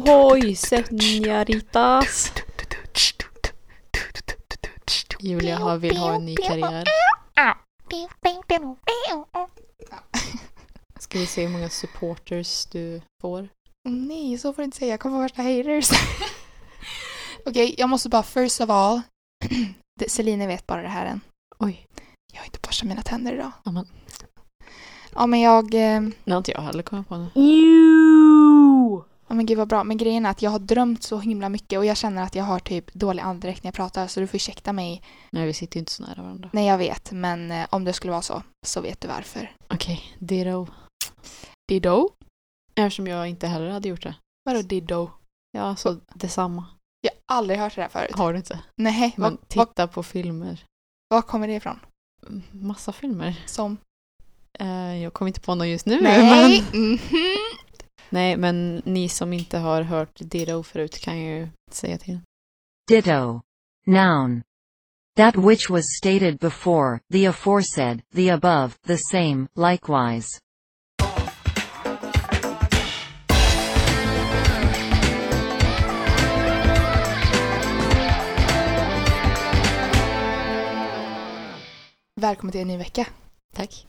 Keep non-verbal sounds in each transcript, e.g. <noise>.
Ohoj, senoritas! Julia har, vill ha en ny karriär. Ska vi se hur många supporters du får? Nej, så får du inte säga. Jag kommer få värsta haters. <laughs> Okej, jag måste bara first of all. <clears throat> Celine vet bara det här än. Oj. Jag har inte borstat mina tänder idag. Ja, men, Ja, men jag... eh, det har inte jag heller kommit på nu. Ja, men gud vad bra. Men grejen är att jag har drömt så himla mycket och jag känner att jag har typ dålig andedräkt när jag pratar så du får ursäkta mig. Nej, vi sitter ju inte så nära varandra. Nej, jag vet. Men eh, om det skulle vara så, så vet du varför. Okej, ditto. Diddo? Eftersom jag inte heller hade gjort det. Vadå diddo? Ja, så detsamma. Jag har aldrig hört det där förut. Har du inte? Nej, Men vad, vad, titta på filmer. vad kommer det ifrån? Mm, Massa filmer. Som? Eh, jag kommer inte på någon just nu. Nej! <laughs> Men... Mhm. Nej, men ni som inte har hört Ditto förut kan ju säga till. Ditto. Noun. That which was stated before, the aforesaid, the above, the same, likewise. Välkommen till en ny vecka. Tack.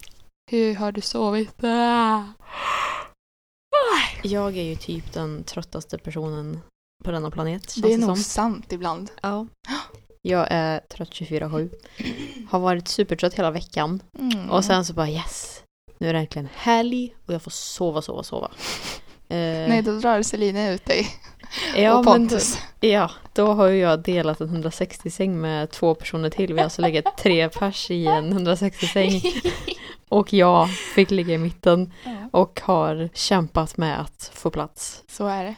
Hur har du sovit? Jag är ju typ den tröttaste personen på denna planet, känns Det det, är nog som. sant ibland. Ja. Jag är trött 24-7. Har varit supertrött hela veckan. Mm. Och sen så bara yes, nu är det äntligen helg och jag får sova, sova, sova. Eh, Nej, då drar Celine ut dig. Ja, och Pontus. då, ja, då har ju jag delat en 160-säng med två personer till. Vi har alltså legat tre pers i en 160-säng. <laughs> Och jag fick ligga i mitten och har kämpat med att få plats. Så är det.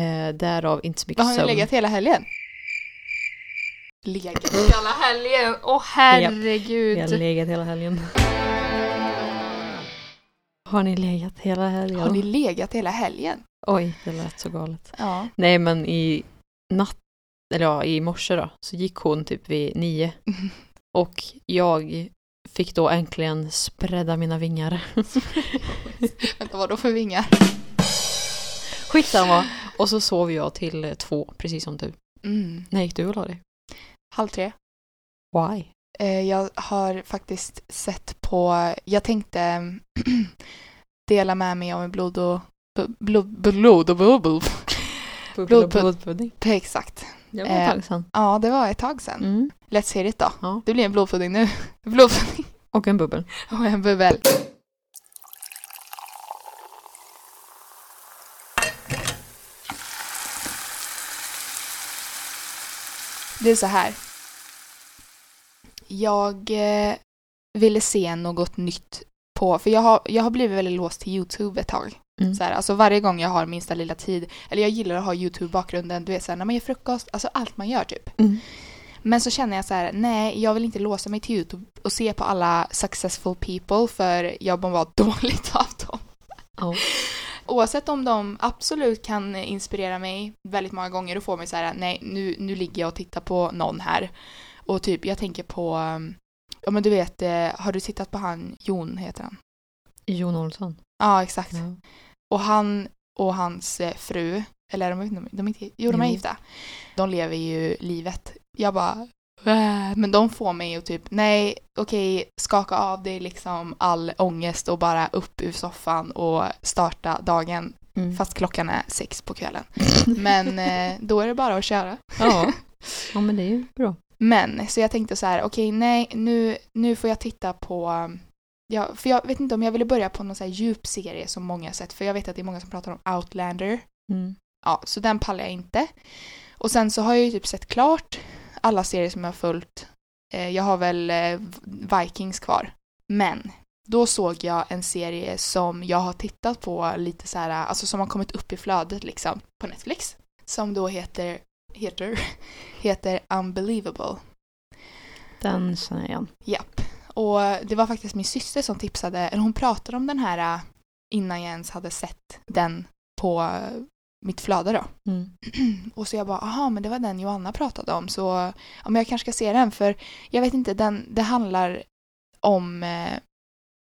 Eh, därav inte så mycket Vad har ni sömn. legat hela helgen? Legat hela helgen? Åh herregud. Jag har legat hela helgen. Har ni legat hela helgen? Har ni legat hela helgen? Oj, det lät så galet. Ja. Nej, men i natt, eller ja, i morse då, så gick hon typ vid nio. <laughs> Och jag fick då äntligen sprädda mina vingar. <laughs> Vänta, vad då för vingar? Skitsamma. Och så sov jag till två, precis som du. Mm. När gick du och la dig? Halv tre. Why? Eh, Jag har faktiskt sett på, jag tänkte <clears throat> dela med mig av en blod och blod, och bubbel. Blodpudd. Blodpudding. Exakt. Det var Eh, ett tag sedan. Ja, det var ett tag sedan. Mm. It då. Ja. Det blir en blodpudding nu. <laughs> Blodpudding Och en bubbel. och en bubbel. Det är så här. Jag eh, ville se något nytt på, för jag har, jag har blivit väldigt låst till YouTube ett tag. Mm. Så här, alltså varje gång jag har minsta lilla tid, eller jag gillar att ha YouTube-bakgrunden, du vet såhär när man gör frukost, alltså allt man gör typ. Mm. Men så känner jag så här, nej, jag vill inte låsa mig till YouTube och se på alla successful people för jag mår bara <laughs> dåligt av dem. Ja. Oavsett om de absolut kan inspirera mig väldigt många gånger och få mig så här, nej, nu, nu ligger jag och tittar på någon här. Och typ, jag tänker på, um, ja men du vet, eh, har du tittat på han, Jon heter han? Jon Olsson. Ja, exakt. Ja. Och han och hans eh, fru, eller de, de, de, är inte, jo, de är gifta. De lever ju livet. Jag bara, "Äh", men de får mig att typ, nej, okej, skaka av dig liksom all ångest och bara upp ur soffan och starta dagen. Mm. Fast klockan är sex på kvällen. <laughs> Men eh, då är det bara att köra. ja. <laughs> ja, men det är ju bra. Men, så jag tänkte så här, okej, nej, nu, nu får jag titta på Ja, för jag vet inte om jag ville börja på någon så här djup serie som många sett, för jag vet att det är många som pratar om Outlander. Mm. Ja, så den pallar jag inte. Och sen så har jag ju typ sett klart alla serier som jag har följt. Eh, jag har väl eh, Vikings kvar. Men då såg jag en serie som jag har tittat på lite så här, alltså som har kommit upp i flödet liksom på Netflix. Som då heter, heter, <laughs> heter Unbelievable. Den känner jag igen. Japp. Och det var faktiskt min syster som tipsade, eller hon pratade om den här äh, innan jag ens hade sett den på äh, mitt flöde då. Mm. <clears throat> Och så jag bara, aha men det var den Joanna pratade om så ja, men jag kanske ska se den för jag vet inte, den, det handlar om eh,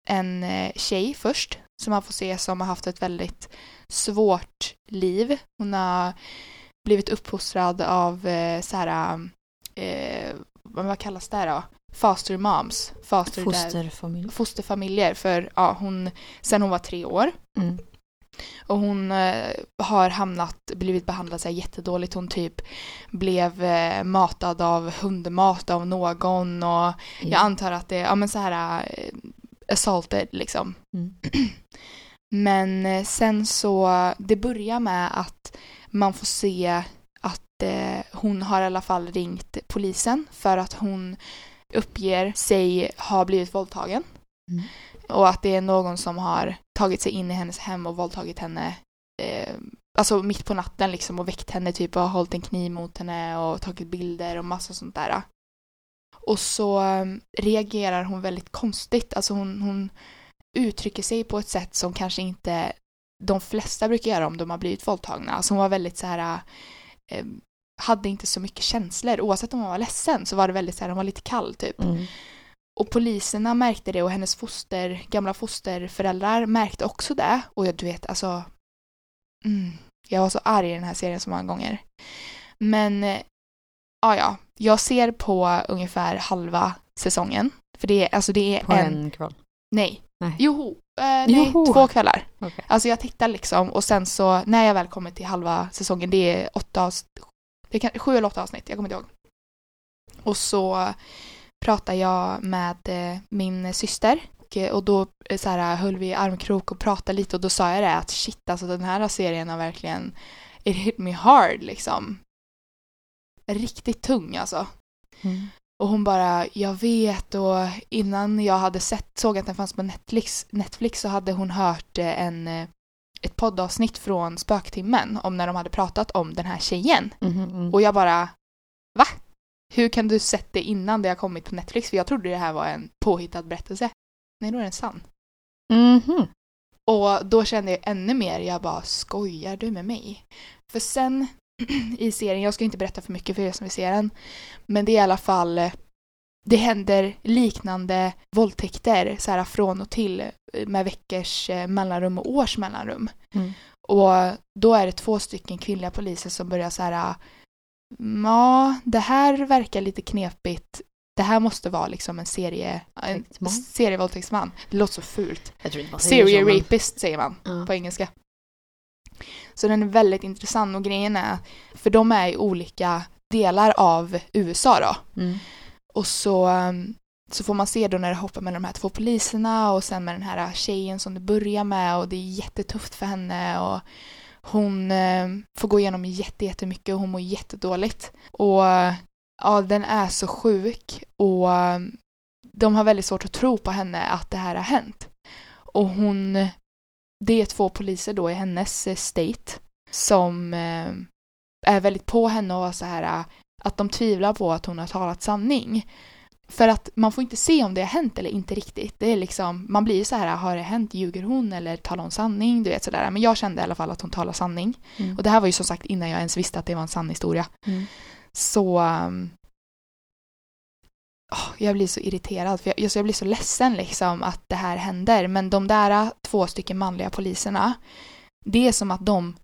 en tjej först som man får se som har haft ett väldigt svårt liv. Hon har blivit uppfostrad av så här, eh, vad kallas det då? Foster moms. Foster Fosterfamilj. fosterfamiljer för ja, hon, sen hon var tre år. Mm. Och hon eh, har hamnat, blivit behandlad så här jättedåligt. Hon typ blev eh, matad av hundmat av någon och jag antar att det, ja men så här eh, assaulted liksom. Mm. <clears throat> Men eh, sen så, det börjar med att man får se att eh, hon har i alla fall ringt polisen för att hon uppger sig ha blivit våldtagen. Mm. Och att det är någon som har tagit sig in i hennes hem och våldtagit henne eh, alltså mitt på natten liksom och väckt henne typ och hållit en kniv mot henne och tagit bilder och massa sånt där. Och så eh, reagerar hon väldigt konstigt, alltså hon, hon uttrycker sig på ett sätt som kanske inte de flesta brukar göra om de har blivit våldtagna. Alltså hon var väldigt så här eh, hade inte så mycket känslor. Oavsett om hon var ledsen så var det väldigt så här, hon var lite kall typ. Mm. Och poliserna märkte det och hennes foster, gamla fosterföräldrar märkte också det. Och jag, du vet, alltså... Mm, jag var så arg i den här serien så många gånger. Men, eh, ja ja. Jag ser på ungefär halva säsongen. För det är, alltså det är På en... en kväll. Nej. Nej. Joho. Eh, nej, Joho. två kvällar. Okej. Alltså jag tittar liksom och sen så när jag väl kommer till halva säsongen, det är åtta det kan, sju eller åtta avsnitt, jag kommer inte ihåg. Och så pratar jag med eh, min syster och, eh, då eh, så här, höll vi armkrok och pratade lite och då sa jag det att shit alltså den här serien har verkligen it hit me hard liksom. Riktigt tung alltså. Mm. Och hon bara, jag vet och innan jag hade sett, såg att den fanns på Netflix, Netflix så hade hon hört en, ett poddavsnitt från Spöktimmen om när de hade pratat om den här tjejen. Mhm, mm. Och jag bara, va? Hur kan du sett det innan det har kommit på Netflix? För jag trodde det här var en påhittad berättelse. Nej, då är den sann. Mhm. Och då kände jag ännu mer, jag bara, skojar du med mig? För sen <clears throat> i serien, jag ska inte berätta för mycket för er som vill se den, men det är i alla fall, eh, det händer liknande våldtäkter så här från och till eh, med veckors eh, mellanrum och års mellanrum. Mm. Och då är det två stycken kvinnliga poliser som börjar så här, ja, det här verkar lite knepigt. Det här måste vara liksom en serie, en Våldtäktsman. serievåldtäktsman. Det låter så fult. Men- rapist säger man Ja. på engelska. Så den är väldigt intressant och grejen är, för de är i olika delar av USA då. Mm. Och så, ehm, så får man se då när det hoppar mellan de här två poliserna och sen med den här äh, tjejen som det börjar med och det är jättetufft för henne och hon ehm, får gå igenom jättemycket och hon mår jättedåligt. Och ja, den är så sjuk och ehm, de har väldigt svårt att tro på henne att det här har hänt. Och hon, det är två poliser då i hennes eh, state som är väldigt på henne och så här äh, att de tvivlar på att hon har talat sanning. För att man får inte se om det har hänt eller inte riktigt. Det är liksom, man blir så här, har det hänt, ljuger hon eller talar hon sanning? Du vet sådär. Men jag kände i alla fall att hon talar sanning. Mm. Och det här var ju som sagt innan jag ens visste att det var en sann historia. Mm. Så... Åh, jag blir så irriterad, för jag, alltså jag blir så ledsen liksom att det här händer. Men de där uh, två stycken manliga poliserna, det är som att de,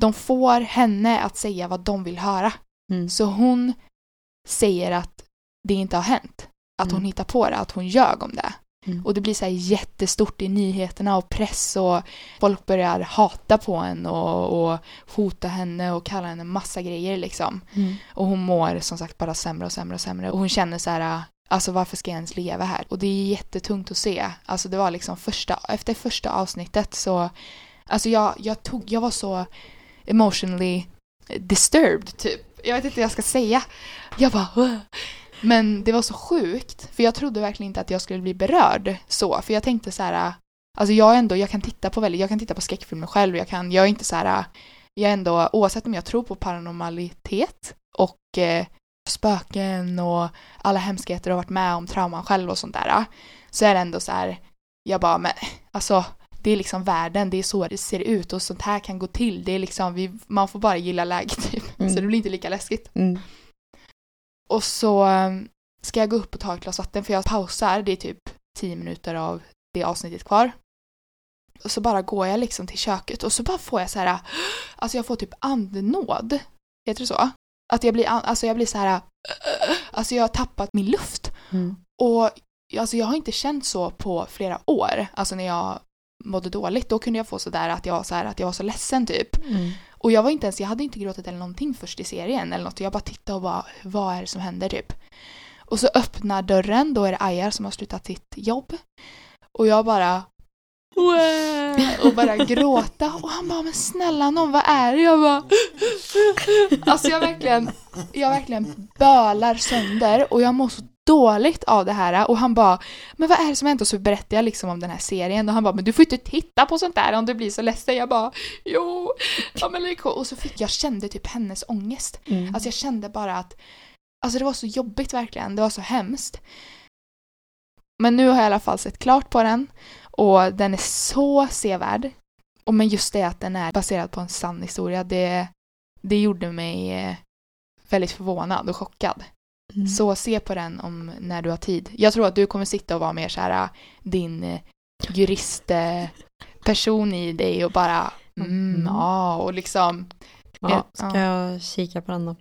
de får henne att säga vad de vill höra. Mm. Så hon säger att det inte har hänt. Att hon Mm. hittar på det, att hon ljög om det. Mm. Och det blir så här jättestort i nyheterna och press och folk börjar hata på henne och, och hota henne och kalla henne massa grejer liksom. Mm. Och hon mår som sagt bara sämre och sämre och sämre. Och hon känner så här, alltså varför ska jag ens leva här? Och det är jättetungt att se. Alltså det var liksom första, efter första avsnittet så, alltså jag, jag tog, jag var så emotionally disturbed typ. Jag vet inte vad jag ska säga. Jag bara "Åh." Men det var så sjukt, för jag trodde verkligen inte att jag skulle bli berörd så. För jag tänkte så här, alltså jag ändå, jag kan titta på väldigt, jag kan titta på skräckfilmer själv, jag kan, jag är inte så här, jag är ändå, oavsett om jag tror på paranormalitet och eh, spöken och alla hemskheter och varit med om trauman själv och sånt där, så är det ändå så här, jag bara, men alltså det är liksom världen, det är så det ser ut och sånt här kan gå till. Det är liksom, vi, man får bara gilla läget typ. Mm. Så det blir inte lika läskigt. Mm. Och så um, ska jag gå upp och ta ett glas vatten för jag pausar, det är typ 10 minuter av det avsnittet kvar. Och så bara går jag liksom till köket och så bara får jag så här, <gasps> alltså jag får typ andnåd. Heter det så? Att jag blir, alltså jag blir så här, <gasps> alltså jag har tappat min luft. Mm. Och alltså jag har inte känt så på flera år. Alltså när jag mådde dåligt, då kunde jag få sådär att jag, så här, att jag var så ledsen typ. Mm. Och jag var inte ens, jag hade inte gråtit eller någonting först i serien eller något. Jag bara tittade och bara, vad är det som händer typ? Och så öppnar dörren, då är det Ayar som har slutat sitt jobb. Och jag bara och bara gråta och han bara men snälla någon vad är det? Jag bara Alltså jag verkligen jag verkligen bölar sönder och jag mår så dåligt av det här och han bara men vad är det som hänt? Och så berättar jag liksom om den här serien och han bara men du får inte titta på sånt där om du blir så ledsen. Jag bara jo, ja men liksom. och så fick jag kände typ hennes ångest. Mm. Alltså jag kände bara att Alltså det var så jobbigt verkligen, det var så hemskt. Men nu har jag i alla fall sett klart på den och den är så sevärd. Och men just det att den är baserad på en sann historia, det, det gjorde mig eh, väldigt förvånad och chockad. Mm. Så se på den om när du har tid. Jag tror att du kommer sitta och vara mer så här din eh, juristperson i dig och bara mm, Mm. ja och liksom ja, ska jag kika på den då?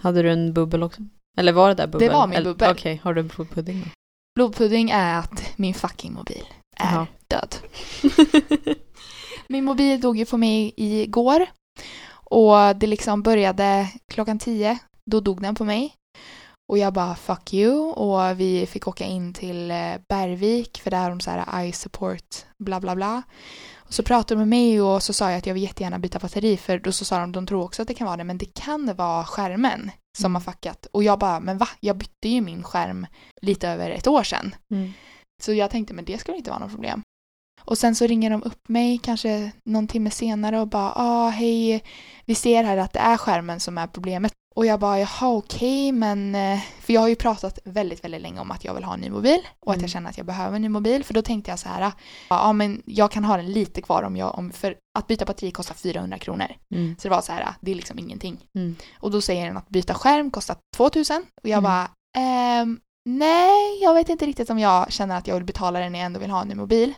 Hade du en bubbel också? Eller var det där bubbel? Det var min bubbel. Okej, har du blodpudding då? Blodpudding är att min fucking mobil är Jaha. död. <laughs> Min mobil dog ju på mig igår och det liksom började klockan tio. Då dog den på mig. Och jag bara fuck you och vi fick åka in till eh, Bergvik för där har de så här eye support bla bla bla. Och så pratade de med mig och så sa jag att jag vill jättegärna byta batteri för då så sa de de tror också att det kan vara det men det kan vara skärmen som har fuckat. Och jag bara men va? Jag bytte ju min skärm lite över ett år sedan. Mm. Så jag tänkte, men det ska väl inte vara något problem. Och sen så ringer de upp mig kanske någon timme senare och bara, ah hej, vi ser här att det är skärmen som är problemet. Och jag bara, jaha okej, men... eh," För jag har ju pratat väldigt, väldigt länge om att jag vill ha en ny mobil och att Mm. jag känner att jag behöver en ny mobil. För då tänkte jag så här, ja men jag kan ha den lite kvar om jag, om, för att byta batteri kostar 400 kronor. Mm. Så det var så här, det är liksom ingenting. Mm. Och då säger den att byta skärm kostar 2000 och jag Mm. bara ehm, nej, jag vet inte riktigt om jag känner att jag vill betala den när jag ändå vill ha en ny mobil.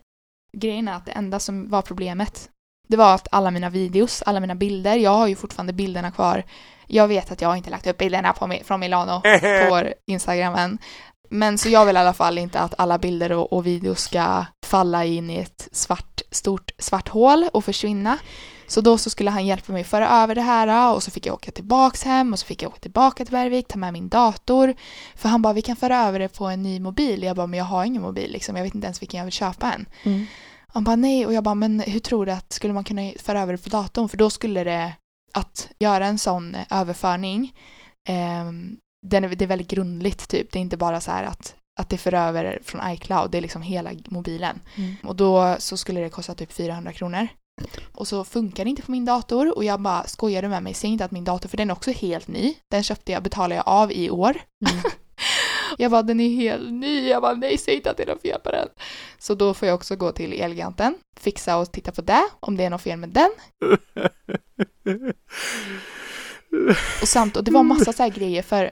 Grejen är att det enda som var problemet det var att alla mina videos, alla mina bilder, jag har ju fortfarande bilderna kvar. Jag vet att jag inte lagt upp bilderna på, från Milano <laughs> på vår Instagram än. Men så jag vill i alla fall inte att alla bilder och, och videos ska falla in i ett svart, stort svart hål och försvinna. Så då så skulle han hjälpa mig föra över det här och så fick jag åka tillbaks hem och så fick jag åka tillbaka till Bergvik, ta med min dator. För han bara, vi kan föra över det på en ny mobil. Jag bara, men jag har ingen mobil liksom. Jag vet inte ens vilken jag vill köpa än. Mm. Han bara, nej. Och jag bara, men hur tror du att skulle man kunna föra över det på datorn? För då skulle det, att göra en sån överförning, ehm, den är, det är väldigt grundligt typ. Det är inte bara så här att att det för över från iCloud, det är liksom hela mobilen. Mm. Och då så skulle det kosta typ 400 kronor. Och så funkar det inte på min dator och jag bara skojar du med mig, säg inte att min dator, för den är också helt ny. Den köpte jag, betalade jag av i år. Mm. <laughs> Jag bara den är helt ny, jag bara nej säg inte att det är något fel på den. Så då får jag också gå till Elgiganten, fixa och titta på det, om det är något fel med den. <laughs> Och samt, och det var massa så här grejer för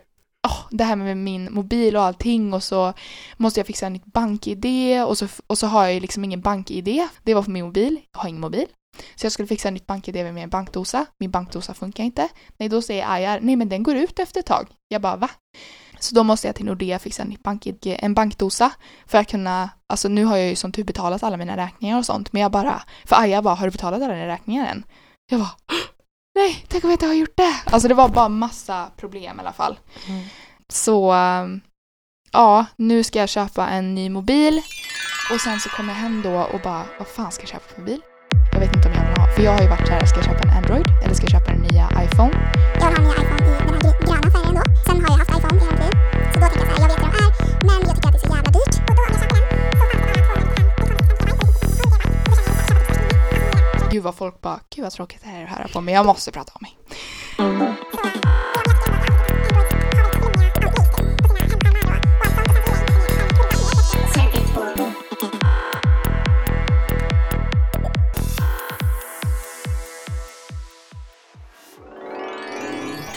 oh, det här med min mobil och allting och så måste jag fixa en nytt bank-id och så, och så har jag ju liksom ingen bank-id. Det var på min mobil, jag har ingen mobil. Så jag skulle fixa en nytt bank-id med min bankdosa. Min bankdosa funkar inte. Nej, då säger Ayar, nej men den går ut efter ett tag. Jag bara, va? Så då måste jag till Nordea fixa en, bank en bankdosa för att kunna, alltså nu har jag ju som tur betalat alla mina räkningar och sånt, men jag bara, för Aja bara, har du betalat alla dina räkningar än? Jag bara, nej, tänk om jag inte har gjort det. Alltså det var bara massa problem i alla fall. Mm. Så ähm, ja, nu ska jag köpa en ny mobil och sen så kommer jag hem då och bara, vad fan ska jag köpa för mobil? Jag vet inte om jag vill ha, för jag har ju varit så här, ska jag köpa en Android eller ska jag köpa den nya iPhone? Jag vill ha en ny iPhone i den här Gud vad folk bara, gud vad tråkigt det här är att höra på, men jag måste prata om mig.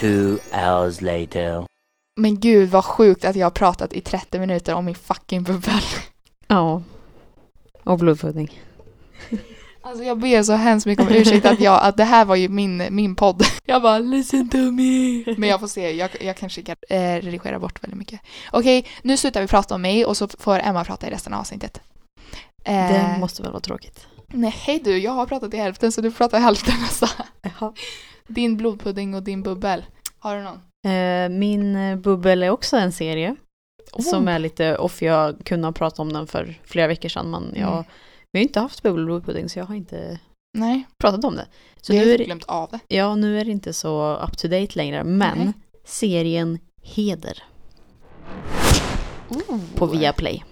Two hours later. Men gud vad sjukt att jag har pratat i 30 minuter om min fucking bubbel. Ja. Och blodpudding. <laughs> Alltså jag ber så hemskt mycket om ursäkt att, jag, att det här var ju min, min podd. <laughs> Jag bara listen to me. Men jag får se, jag, jag kanske kan eh, redigera bort väldigt mycket. Okej, nu slutar vi prata om mig och så får Emma prata i resten av avsnittet. Eh, Det måste väl vara tråkigt. Nej hej du, jag har pratat i hälften så du pratar hälften nästa. Jaha. Din blodpudding och din bubbel. Har du någon? Eh, min eh, bubbel är också en serie. Som Oh. är lite off. Jag kunde ha pratat om den för flera veckor sedan men jag, Mm. Vi har inte haft bubbel och blodpudding så jag har inte Nej, pratat om det. Så har nu är, det, glömt av det. ja, nu är det inte så up to date längre men Nej. serien Heder Ooh. på Viaplay.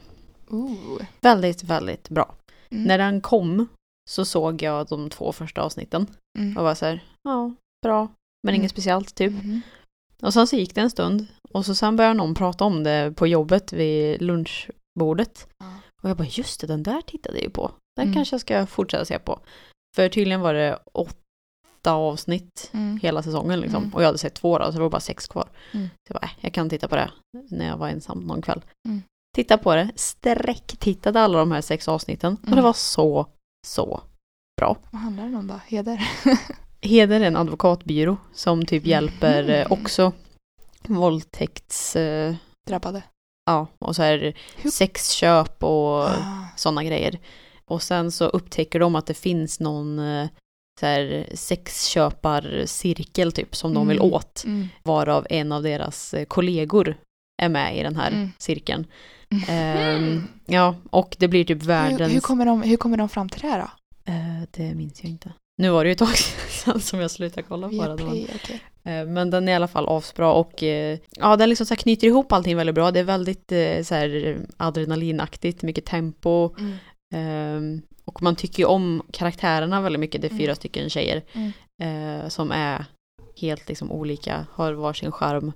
Ooh. Väldigt, väldigt bra. Mm. När den kom så såg jag de två första avsnitten Mm. och var så här, ja, bra, men Mm. inget speciellt typ. Mhm. Och sen så gick det en stund och så sen började någon prata om det på jobbet vid lunchbordet. Ja. Och jag bara, just det, den där tittade jag ju på. Den Mm. kanske jag ska fortsätta se på. För tydligen var det åtta avsnitt Mm. hela säsongen liksom. Mm. Och jag hade sett två då, så det var bara sex kvar. Mm. Så jag bara, äh, jag kan titta på det när jag var ensam någon kväll. Mm. Titta på det, sträcktittade alla de här sex avsnitten. Och det Mm. var så, så bra. Vad handlar den om då? Heder? <laughs> Heder är en advokatbyrå som typ hjälper eh, <laughs> också våldtäkts... Eh, Drabbade? Ja, och så här Hur- sexköp och Ah. sådana grejer. Och sen så upptäcker de att det finns någon eh, så här sexköparcirkel typ som de vill Mm. åt. Mm. Varav en av deras eh, kollegor är med i den här Mm. cirkeln. <laughs> Ehm, ja, och det blir typ Hur, världens... hur, kommer de, hur kommer de fram till det här då? Eh, det minns jag inte. Nu var det ju ett tag <laughs> sedan som jag slutade kolla på den. Men, okej. eh, men den är i alla fall asbra och eh, ja, den liksom så knyter ihop allting väldigt bra. Det är väldigt eh, så här adrenalinaktigt, mycket tempo. Mm. Ehm, och man tycker ju om karaktärerna väldigt mycket. Det är fyra Mm. stycken tjejer Mm. som är helt liksom olika, har varsin charm.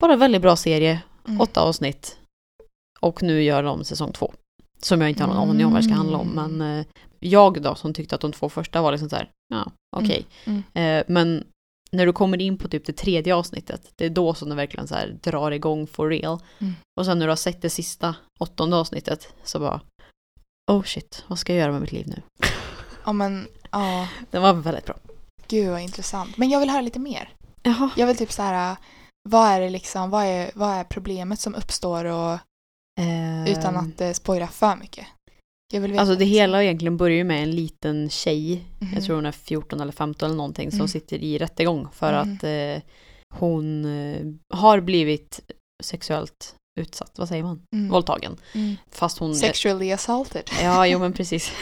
Bara väldigt bra serie, Mm. åtta avsnitt. Och nu gör de säsong två. Som jag inte har någon aning om vad det ska handla om. Mm. Men eh, jag då som tyckte att de två första var liksom så här, ja okej. Mm. Eh, men när du kommer in på typ det tredje avsnittet, det är då som det verkligen så här drar igång for real. Mm. Och sen när du har sett det sista, åttonde avsnittet, så bara, oh shit, vad ska jag göra med mitt liv nu? Ja men, ja. <laughs> Den var väldigt bra. Gud vad intressant. Men jag vill höra lite mer. Jaha. Jag vill typ så här, vad är det liksom, vad är, vad är problemet som uppstår och utan att eh, spoila för mycket? Jag vill veta. Alltså det hela egentligen börjar ju med en liten tjej, Mhm. jag tror hon är 14 eller 15 eller någonting, som Mm. sitter i rättegång för Mm. att eh, hon eh, har blivit sexuellt utsatt, vad säger man? Mm. Våldtagen. Mm. Fast hon... Sexually assaulted. Ja, jo men <laughs> precis.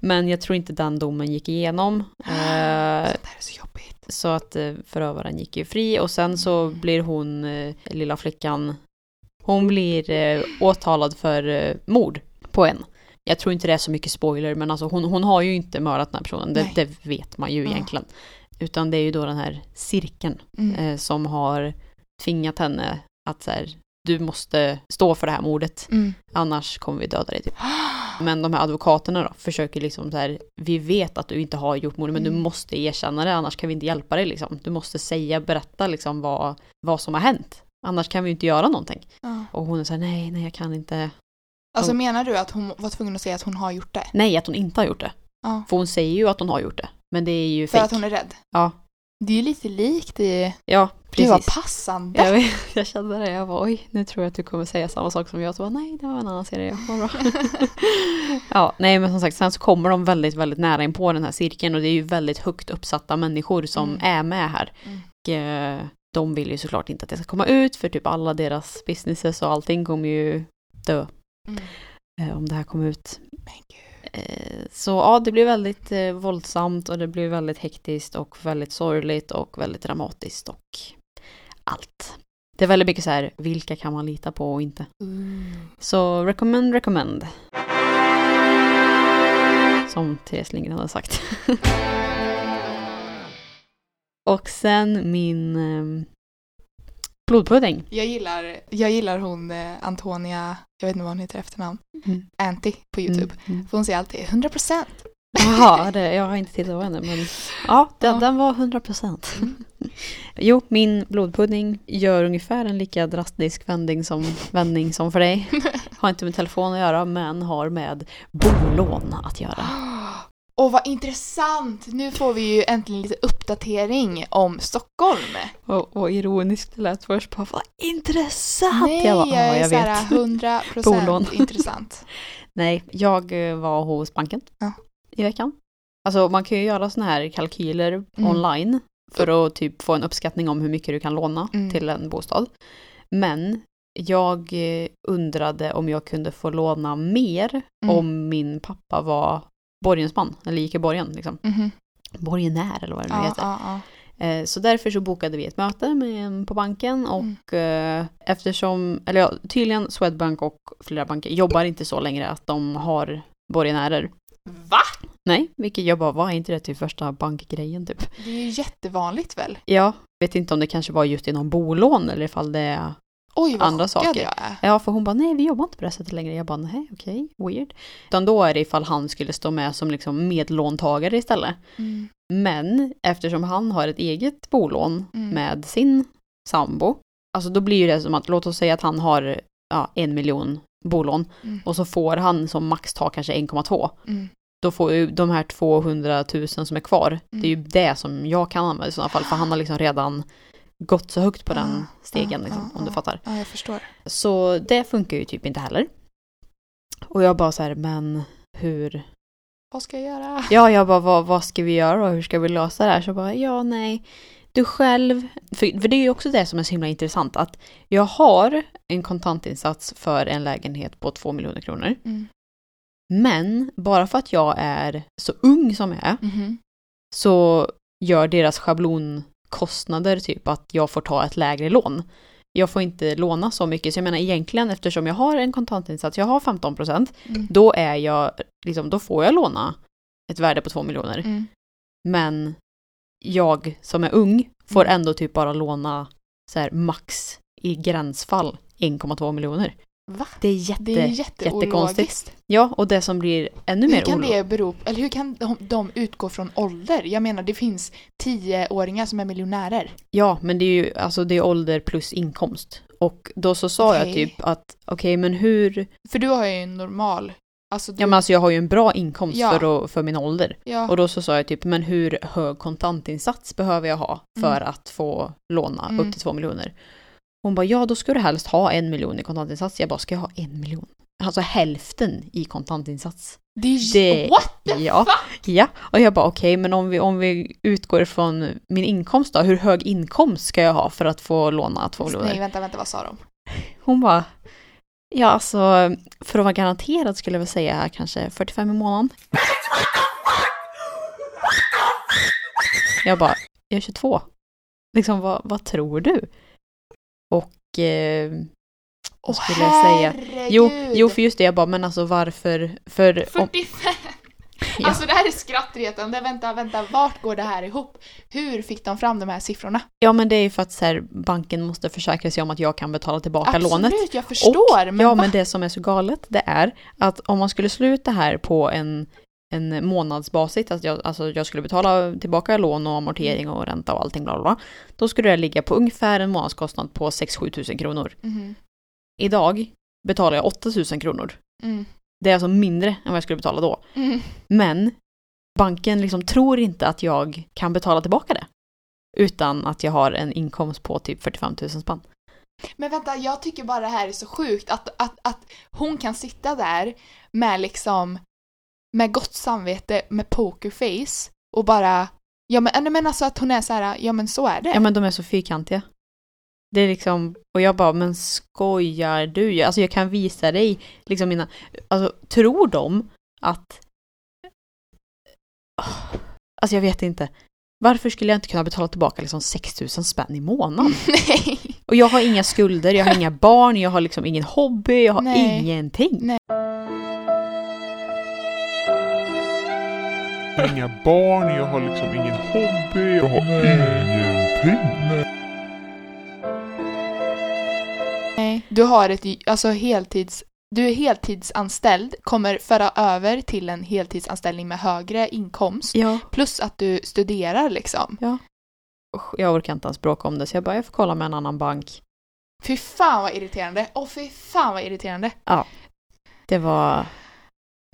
men jag tror inte den domen gick igenom. Så Eh, det här är så jobbigt. så att eh, förövaren gick ju fri och sen så blir hon, eh, lilla flickan, hon blir eh, åtalad för eh, mord på en. Jag tror inte det är så mycket spoiler men alltså hon, hon har ju inte mördat den här personen, det, det vet man ju Ja. egentligen. Utan det är ju då den här cirkeln Mm. eh, som har tvingat henne att så här, du måste stå för det här mordet, Mm. annars kommer vi döda dig typ. <gasps> Men de här advokaterna då försöker liksom så här, vi vet att du inte har gjort mordet men du Mm. måste erkänna det annars kan vi inte hjälpa dig liksom. Du måste säga, berätta liksom vad, vad som har hänt. Annars kan vi ju inte göra någonting. Ja. Och hon är så här, nej, nej jag kan inte. Alltså Och- menar du att hon var tvungen att säga att hon har gjort det? Nej, att hon inte har gjort det. Ja. För hon säger ju att hon har gjort det. Men det är ju För fejk. att hon är rädd? Ja. Det är ju lite likt i... Ja, Det var precis. passande. Jag, vet, <laughs> jag kände det, jag var oj, nu tror jag att du kommer säga samma sak som jag. Så bara, nej, det var en annan serie, vad bra. <laughs> ja, nej men som sagt, sen så kommer de väldigt, väldigt nära in på den här cirkeln och det är ju väldigt högt uppsatta människor som Mm. är med här. Mm. Och eh, de vill ju såklart inte att det ska komma ut för typ alla deras businesses och allting kommer ju dö Mm. eh, om det här kommer ut. Eh, Så ja, det blir väldigt eh, våldsamt och det blir väldigt hektiskt och väldigt sorgligt och väldigt dramatiskt och allt. Det är väldigt mycket så här, vilka kan man lita på och inte? Så recommend, recommend. Som Therese Lindgren hade sagt. <laughs> och sen min eh, blodpudding. Jag gillar, jag gillar hon eh, Antonia, jag vet inte vad hon heter efternamn, Mm. Anty på YouTube. Mm. För hon säger alltid 100%, Jaha, det, jag har inte tittat på henne men ja, den, Ja. den var 100%. Mm. <laughs> Jo, min blodpudding gör ungefär en lika drastisk vändning som, vändning som för dig. <laughs> Har inte med telefon att göra men har med bolån att göra. <gasps> <gasps> Och vad intressant! Nu får vi ju äntligen lite uppdatering om Stockholm. Och, och ironiskt det lät först på vad intressant! Nej, jag, bara, jag ja, är såhär vet. 100 <laughs> Bolån. procent <laughs> intressant. Nej, jag eh, var hos banken Ja. i veckan. Alltså man kan ju göra såna här kalkyler Mm. online för att typ få en uppskattning om hur mycket du kan låna Mm. till en bostad. Men jag eh, undrade om jag kunde få låna mer Mm. om min pappa var borgensman, eller gick i borgen liksom. Mhm. Borgenär eller vad det nu Ja, heter. ja, ja. Eh, Så därför så bokade vi ett möte med en på banken Mm. och eh, eftersom, eller ja, tydligen Swedbank och flera banker jobbar inte så längre att de har borgenärer. Va? Nej, vilket jag bara, vad är inte det till första bankgrejen typ? Det är ju jättevanligt väl? Ja, vet inte om det kanske var just inom bolån eller ifall det Oj, vad Andra saker. jag är. Ja, för hon bara, nej vi jobbar inte på det sättet längre. Jag bara, nej okej, weird. Utan då är det ifall han skulle stå med som liksom medlåntagare istället. Mm. Men eftersom han har ett eget bolån Mm. med sin sambo, alltså då blir ju det som att, låt oss säga att han har ja, en miljon bolån Mm. och så får han som max ta kanske 1,2. Mm. Då får ju de här 200 000 som är kvar, det är ju Mm. det som jag kan använda i sådana fall, för han har liksom redan gått så högt på den Ah, stegen, liksom, ah, om du fattar. Ja, jag förstår. Så det funkar ju typ inte heller. Och jag bara så här, men hur? Vad ska jag göra? Ja, jag bara, vad, vad ska vi göra och hur ska vi lösa det här? Så bara, ja, nej, du själv. För, för det är ju också det som är så himla intressant, att jag har en kontantinsats för en lägenhet på två miljoner kronor. Mm. Men bara för att jag är så ung som jag är, Mhm. så gör deras schablonkostnader typ att jag får ta ett lägre lån. Jag får inte låna så mycket, så jag menar egentligen eftersom jag har en kontantinsats, jag har 15%, Mm. då är jag, liksom, då får jag låna ett värde på 2 miljoner. Mm. Men jag som är ung får Mm. ändå typ bara låna så här max i gränsfall 1,2 miljoner. Va? Det är jätte, Det är jättekonstigt. Ja, och det som blir ännu Hur mer kan olo- det bero eller hur kan de, de utgå från ålder? Jag menar, det finns tioåringar som är miljonärer. Ja, men det är ju alltså det är ålder plus inkomst. Och då så sa jag Okej. typ att okej, men hur... För du har ju en normal, alltså du, Ja, men alltså jag har ju en bra inkomst Ja. för, att, för min ålder. ja, Och då så sa jag typ, men hur hög kontantinsats behöver jag ha för Mm. att få låna Mm. upp till två miljoner? Hon bara, ja då ska du helst ha en miljon i kontantinsats. Jag bara, ska jag ha en miljon? Alltså hälften i kontantinsats. det är det- What the Ja. fuck? Ja, och jag bara okej, men om vi, om vi utgår från min inkomst då, hur hög inkomst ska jag ha för att få låna två miljoner? Nej, vänta, vänta, vad sa de? Hon bara, ja alltså för att vara garanterad skulle jag väl säga kanske 45 i månaden. Jag bara, jag är 22. Liksom vad, vad tror du? Och eh, Åh skulle jag säga? herregud! jo, jo, för just det, jag bara, men alltså varför? För om, 45! Ja. Alltså det här är skrattretande. Vänta, vänta, vart går det här ihop? Hur fick de fram de här siffrorna? ja men det är ju för att så här, banken måste försäkra sig om att jag kan betala tillbaka Absolut, lånet. jag förstår. men ja, va? men det som är så galet det är att om man skulle sluta här på en, en månadsbasis, att jag, alltså jag skulle betala tillbaka lån och amortering och ränta och allting bla bla, bla då skulle det ligga på ungefär en månadskostnad på 6-7 tusen kronor. Mhm. Idag betalar jag 8 000 kronor. Mm. Det är alltså mindre än vad jag skulle betala då. Mm. Men banken liksom tror inte att jag kan betala tillbaka det. Utan att jag har en inkomst på typ 45 000 spänn. Men vänta, jag tycker bara det här är så sjukt att, att, att hon kan sitta där med liksom med gott samvete, med pokerface och bara Ja men, nej, men alltså att hon är så här, ja men så är det. Ja men de är så fyrkantiga. Det är liksom, och jag bara, men skojar du? Alltså jag kan visa dig liksom mina, alltså tror de att Alltså jag vet inte. Varför skulle jag inte kunna betala tillbaka liksom 6000 spänn i månaden? <laughs> nej. Och jag har inga skulder, jag har inga barn, jag har liksom ingen hobby, jag har Nej. ingenting. Nej. Inga barn, jag har liksom ingen hobby, jag har ingenting. nej. Du har ett alltså heltids du är heltidsanställd, kommer föra över till en heltidsanställning med högre inkomst. Ja. Plus att du studerar liksom. Usch, Jag orkar inte ens bråka om det så jag bara, jag får kolla med en annan bank. Fy fan vad irriterande. Åh fy fan vad irriterande. Det var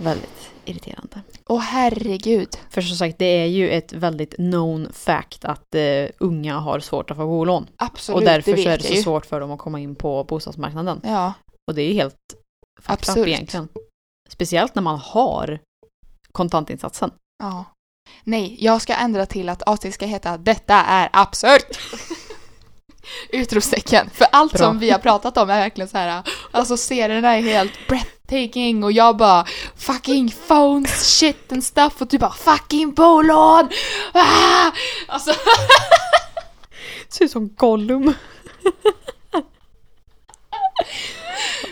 väldigt irriterande. Åh herregud. För som sagt, det är ju ett väldigt known fact att eh, unga har svårt att få bolån. Absolut, och därför det vet så är det så svårt för dem att komma in på bostadsmarknaden. Ja, Och det är ju helt Absurt. egentligen. Speciellt när man har kontantinsatsen. ja. Nej, jag ska ändra till att avsnittet ska heta Detta är absurt! <laughs> Utropstecken. För allt Bra. som vi har pratat om är verkligen så här. alltså serierna är helt breathtaking och jag bara fucking phones, shit and stuff och du bara fucking bolån! Ah! Alltså, <laughs> Ser ut som Gollum. <laughs>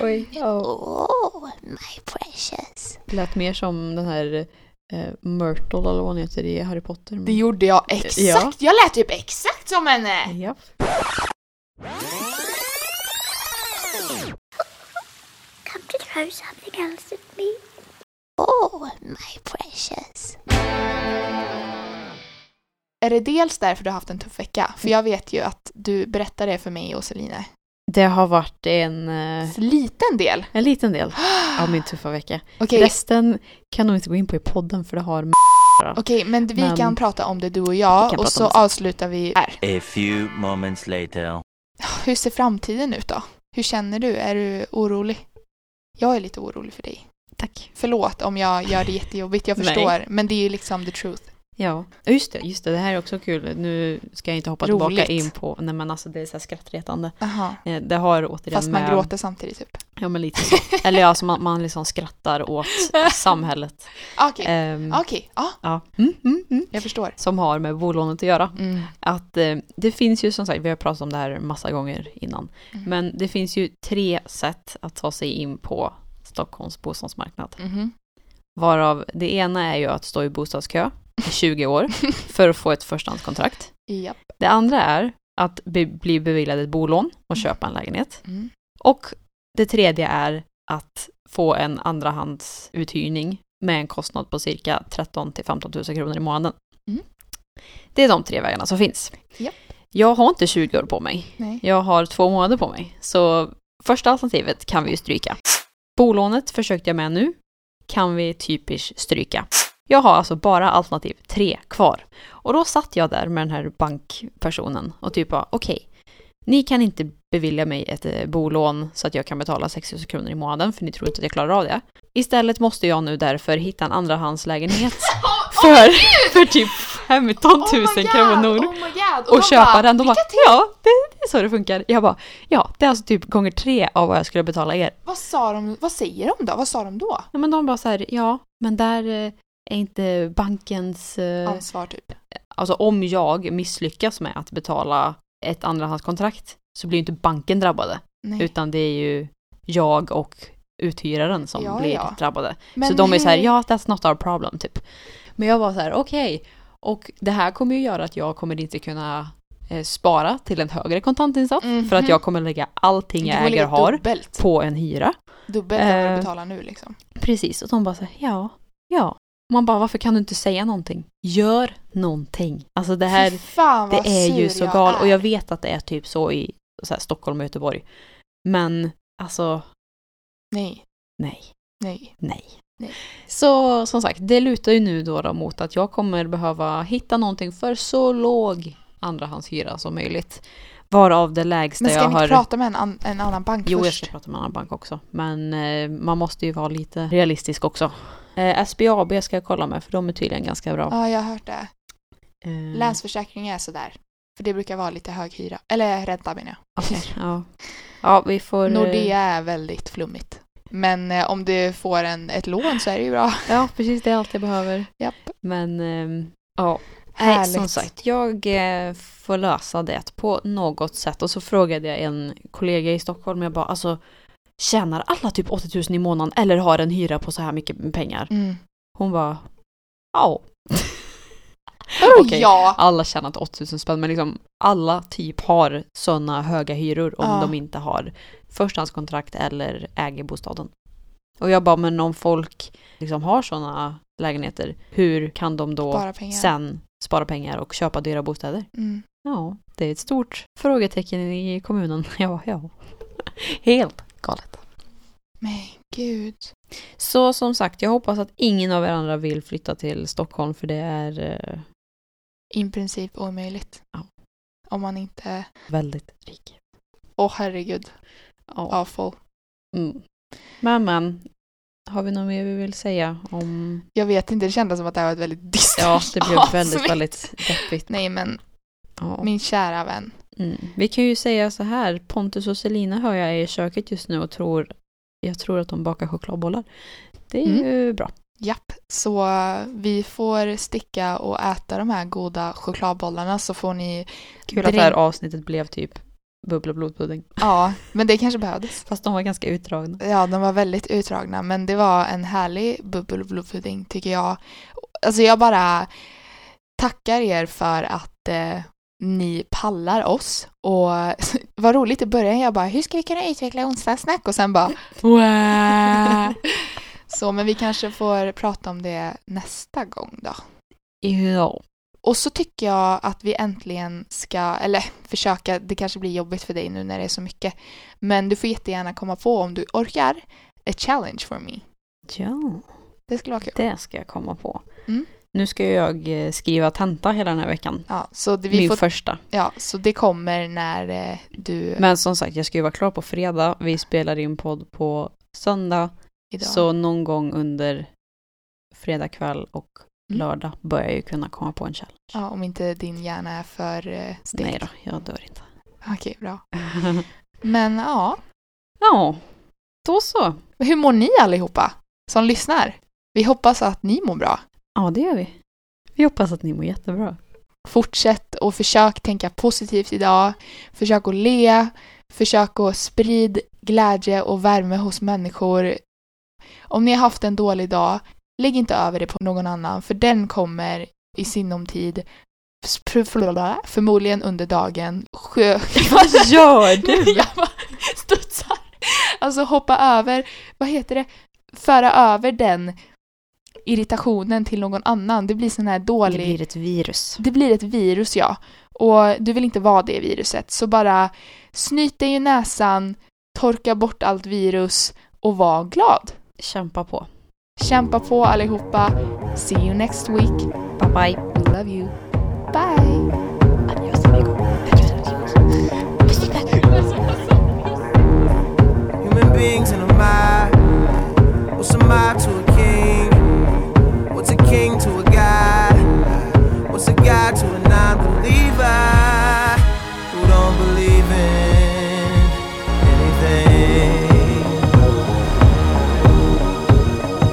Oj. Oh, my precious. Lät mer som den här eh, Myrtle eller vad hon heter i Harry Potter. det gjorde jag exakt. Ja. Jag lät typ exakt som henne! Ja. Throw something else at me. Oh, my precious. Är det dels därför du har haft en tuff vecka? För jag vet ju att du berättade det för mig och Celine. Det har varit en, eh, Liten del. en liten del <gasps> av min tuffa vecka. Okej, Resten kan nog inte gå in på i podden för det har med Okej, men vi Men- kan prata om det du och jag och så avslutar vi här. A few moments later. Hur ser framtiden ut då? Hur känner du? Är du orolig? Jag är lite orolig för dig. Tack. Förlåt om jag gör det jättejobbigt, jag <laughs> förstår. Men det är ju liksom the truth. Ja, just det, just det, det här är också kul. Nu ska jag inte hoppa Roligt. tillbaka in på, nej men alltså det är så här skrattretande. Aha. Eh, Det har återigen Fast man med, gråter samtidigt typ. Ja men lite så. Eller ja, alltså man, man liksom skrattar åt samhället. <laughs> Okej, Ehm, okej, ja, ja. Mm, mm, mm. jag förstår. Som har med bolånet att göra. Mm. Att eh, det finns ju som sagt, vi har pratat om det här massa gånger innan. Mm. Men det finns ju tre sätt att ta sig in på Stockholms bostadsmarknad. Mhm. Varav det ena är ju att stå i bostadskö i 20 år <laughs> för att få ett förstahandskontrakt. Japp. Det andra är att bli beviljad ett bolån och Mm. köpa en lägenhet. Och det tredje är att få en andrahandsuthyrning med en kostnad på cirka 13 till 15 000 kronor i månaden. Mm. Det är de tre vägarna som finns. Japp. Jag har inte 20 år på mig. Nej. Jag har två månader på mig. Så första alternativet kan vi ju stryka. Bolånet försökte jag med nu. Kan vi typiskt stryka. Jag har alltså bara alternativ tre kvar. Och då satt jag där med den här bankpersonen och typ bara okej, ni kan inte bevilja mig ett eh, bolån så att jag kan betala 6 000 kronor i månaden för ni tror inte att jag klarar av det. Istället måste jag nu därför hitta en andrahandslägenhet <laughs> för, för typ 15 000 Oh God, kronor Oh God. och de köpa bara, den. De bara, ja, det, det är så det funkar. Jag bara, ja, det är alltså typ gånger tre av vad jag skulle betala er. Vad sa de, vad säger de då? Vad sa de då? Ja, men de bara så här, ja, men där eh, är inte bankens... eh, Ansvar typ. Alltså om jag misslyckas med att betala ett andrahandskontrakt så blir ju inte banken drabbade. Nej. Utan det är ju jag och uthyraren som Ja, blir ja. drabbade. Men så de är så här, ja, that's not our problem, typ. Men jag var så här, okej. Och det här kommer ju göra att jag kommer inte kunna eh, spara till en högre kontantinsats. För att Mhm. jag kommer lägga allting jag äger och har Dubbelt. på en hyra. Dubbelt än vad Eh, du betalar nu liksom. Precis, och de bara så här, ja, ja. Man bara, varför kan du inte säga någonting? Gör någonting. Alltså det här, fan det är ju så jag galet. Och jag vet att det är typ så i så här, Stockholm och Göteborg. Men alltså, Nej, nej. nej. Nej. Nej. Så som sagt, det lutar ju nu då, då mot att jag kommer behöva hitta någonting för så låg andrahandshyra som möjligt. Varav det lägsta Men ska jag ni har... inte prata med en, an, en annan bank Jo, jag först? ska prata med en annan bank också. Men eh, man måste ju vara lite realistisk också. Eh, SBAB ska jag kolla med, för de är tydligen ganska bra. Ja, jag har hört det. Eh, Länsförsäkring är sådär. För det brukar vara lite hög hyra. Eller ränta menar jag. okej, ja. ja, vi får... eh, Nordea är väldigt flummigt. Men eh, om du får en, ett lån så är det ju bra. Ja, precis. Det är allt jag behöver. Japp. Men, ehm, ja. Nej, Härligt. som sagt, jag eh, får lösa det på något sätt. Och så frågade jag en kollega i Stockholm, jag bara alltså Tjänar alla typ 80 000 i månaden eller har en hyra på så här mycket pengar? Mm. Hon bara Ja. <laughs> Okej. ja? Alla tjänar inte 80 000 spänn men liksom alla typ har sådana höga hyror om Ja. de inte har förstahandskontrakt eller äger bostaden. Och jag bara, men om folk liksom har sådana lägenheter, hur kan de då pengar. sen spara pengar och köpa dyra bostäder? Mm. Ja, det är ett stort frågetecken i kommunen. <laughs> Ja, ja. Helt galet. Men gud. Så som sagt, jag hoppas att ingen av er andra vill flytta till Stockholm för det är eh, I princip omöjligt. Ja. Om man inte... väldigt rik. Åh herregud. Ja. Awful. Mm. Men men, har vi något mer vi vill säga om... Jag vet inte, det kändes som att det här var ett väldigt dystert Ja, det blev väldigt, väldigt deppigt. Nej men, Ja. min kära vän. Mm. Vi kan ju säga så här, Pontus och Selina hör jag är i köket just nu och tror, jag tror att de bakar chokladbollar. Det är Mm. ju bra. Japp, så vi får sticka och äta de här goda chokladbollarna så får ni... Kul att det här avsnittet blev typ bubbla blodpudding. Ja, men det kanske behövdes. <laughs> Fast de var ganska utdragna. Ja, de var väldigt utdragna men det var en härlig bubbel blodpudding tycker jag. Alltså jag bara tackar er för att eh, ni pallar oss och <laughs> vad roligt i början jag bara hur ska vi kunna utveckla onsdagssnack och sen bara. Så men vi kanske får prata om det nästa gång då. Ja. Och så tycker jag att vi äntligen ska, eller försöka, det kanske blir jobbigt för dig nu när det är så mycket, men du får jättegärna komma på om du orkar, a challenge for me. Ja, Det skulle vara kul. det ska jag komma på. Mm. Nu ska jag eh, skriva tenta hela den här veckan. Ja, så det, vi Min får, första. ja, så det kommer när eh, du Men som sagt, jag ska ju vara klar på fredag. Vi spelar in podd på söndag. idag. Så någon gång under fredag kväll och Mm. lördag börjar jag ju kunna komma på en challenge. Ja, om inte din hjärna är för eh, stekt. Nej då, jag dör inte. Okej, bra. <laughs> Men ja, ja, då så. hur mår ni allihopa som lyssnar? Vi hoppas att ni mår bra. Ja, det gör vi. Vi hoppas att ni mår jättebra. Fortsätt och försök tänka positivt idag. Försök att le. Försök att sprida glädje och värme hos människor. Om ni har haft en dålig dag, lägg inte över det på någon annan för den kommer i sinom tid förmodligen under dagen. <laughs> Vad gör <laughs> du? Jag bara studsar. Alltså hoppa över, vad heter det? Föra över den irritationen till någon annan. Det blir sån här Det dålig... blir ett virus. Det blir ett virus, ja. Och du vill inte vara det viruset. Så bara snyt dig i näsan, torka bort allt virus och var glad. Kämpa på. Kämpa på allihopa. See you next week. Bye bye. We love you. Bye! Adios amigo. Human beings in a mob. What's a mob to God to a non-believer who don't believe in anything?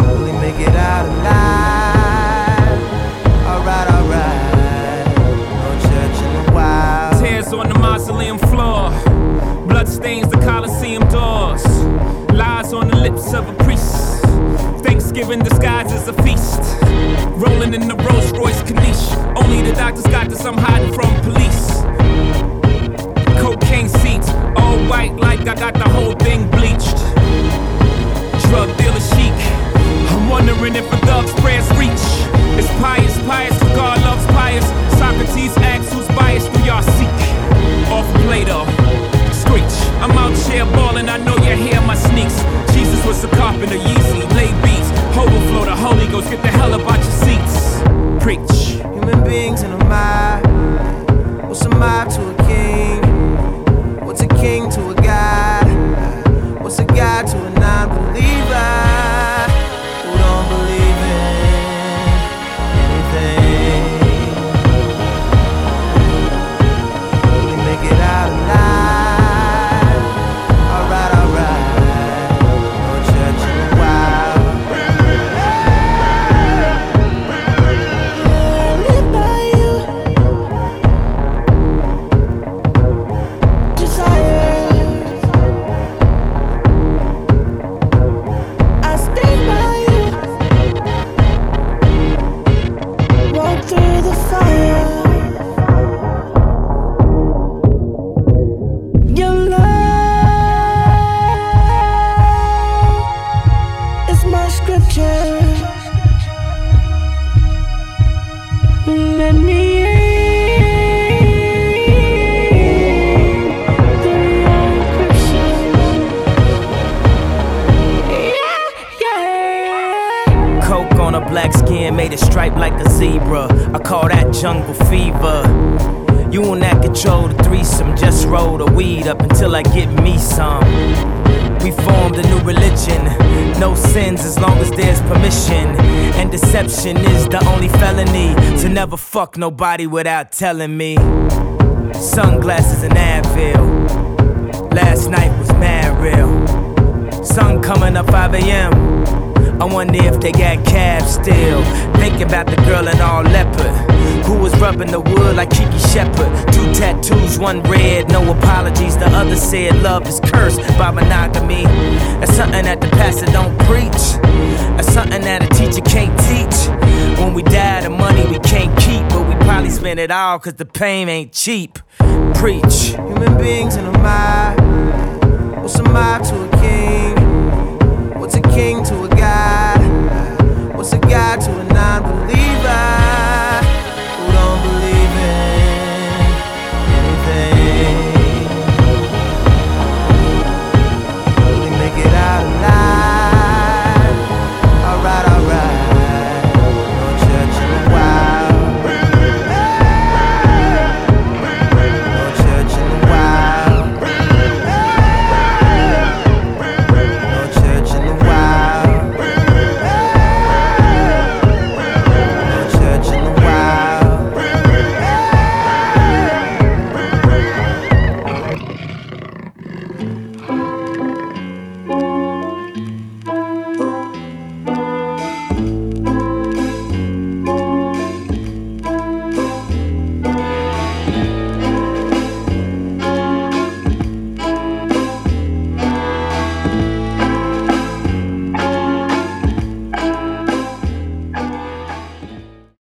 Will he make it out alive? Alright, alright. No church in the wild. Tears on the mausoleum floor. Blood stains the Colosseum doors. Lies on the lips of a priest. Thanksgiving disguised as a feast. Rolling in the Rolls Royce Caniche. Only the doctors got this, I'm hiding from police. Cocaine seats, all white like I got the whole thing bleached. Drug dealer chic. I'm wondering if a thug's prayers reach. It's pious, pious, God loves pious. Socrates asks striped like a zebra. I call that jungle fever. You and that control the threesome. Just roll the weed up until I get me some. We formed a new religion. No sins as long as there's permission. And deception is the only felony. To never fuck nobody without telling me. Sunglasses and Advil. Last night was mad real. Sun coming up 5 a.m. I wonder if they got cabs still. Thinking about the girl in all leopard. Who was rubbing the wood like Kiki Shepard. Two tattoos, one red, no apologies. The other said love is cursed by monogamy. That's something that the pastor don't preach. That's something that a teacher can't teach. When we die, the money we can't keep, but we probably spend it all cause the pain ain't cheap. Preach. Human beings in a mob.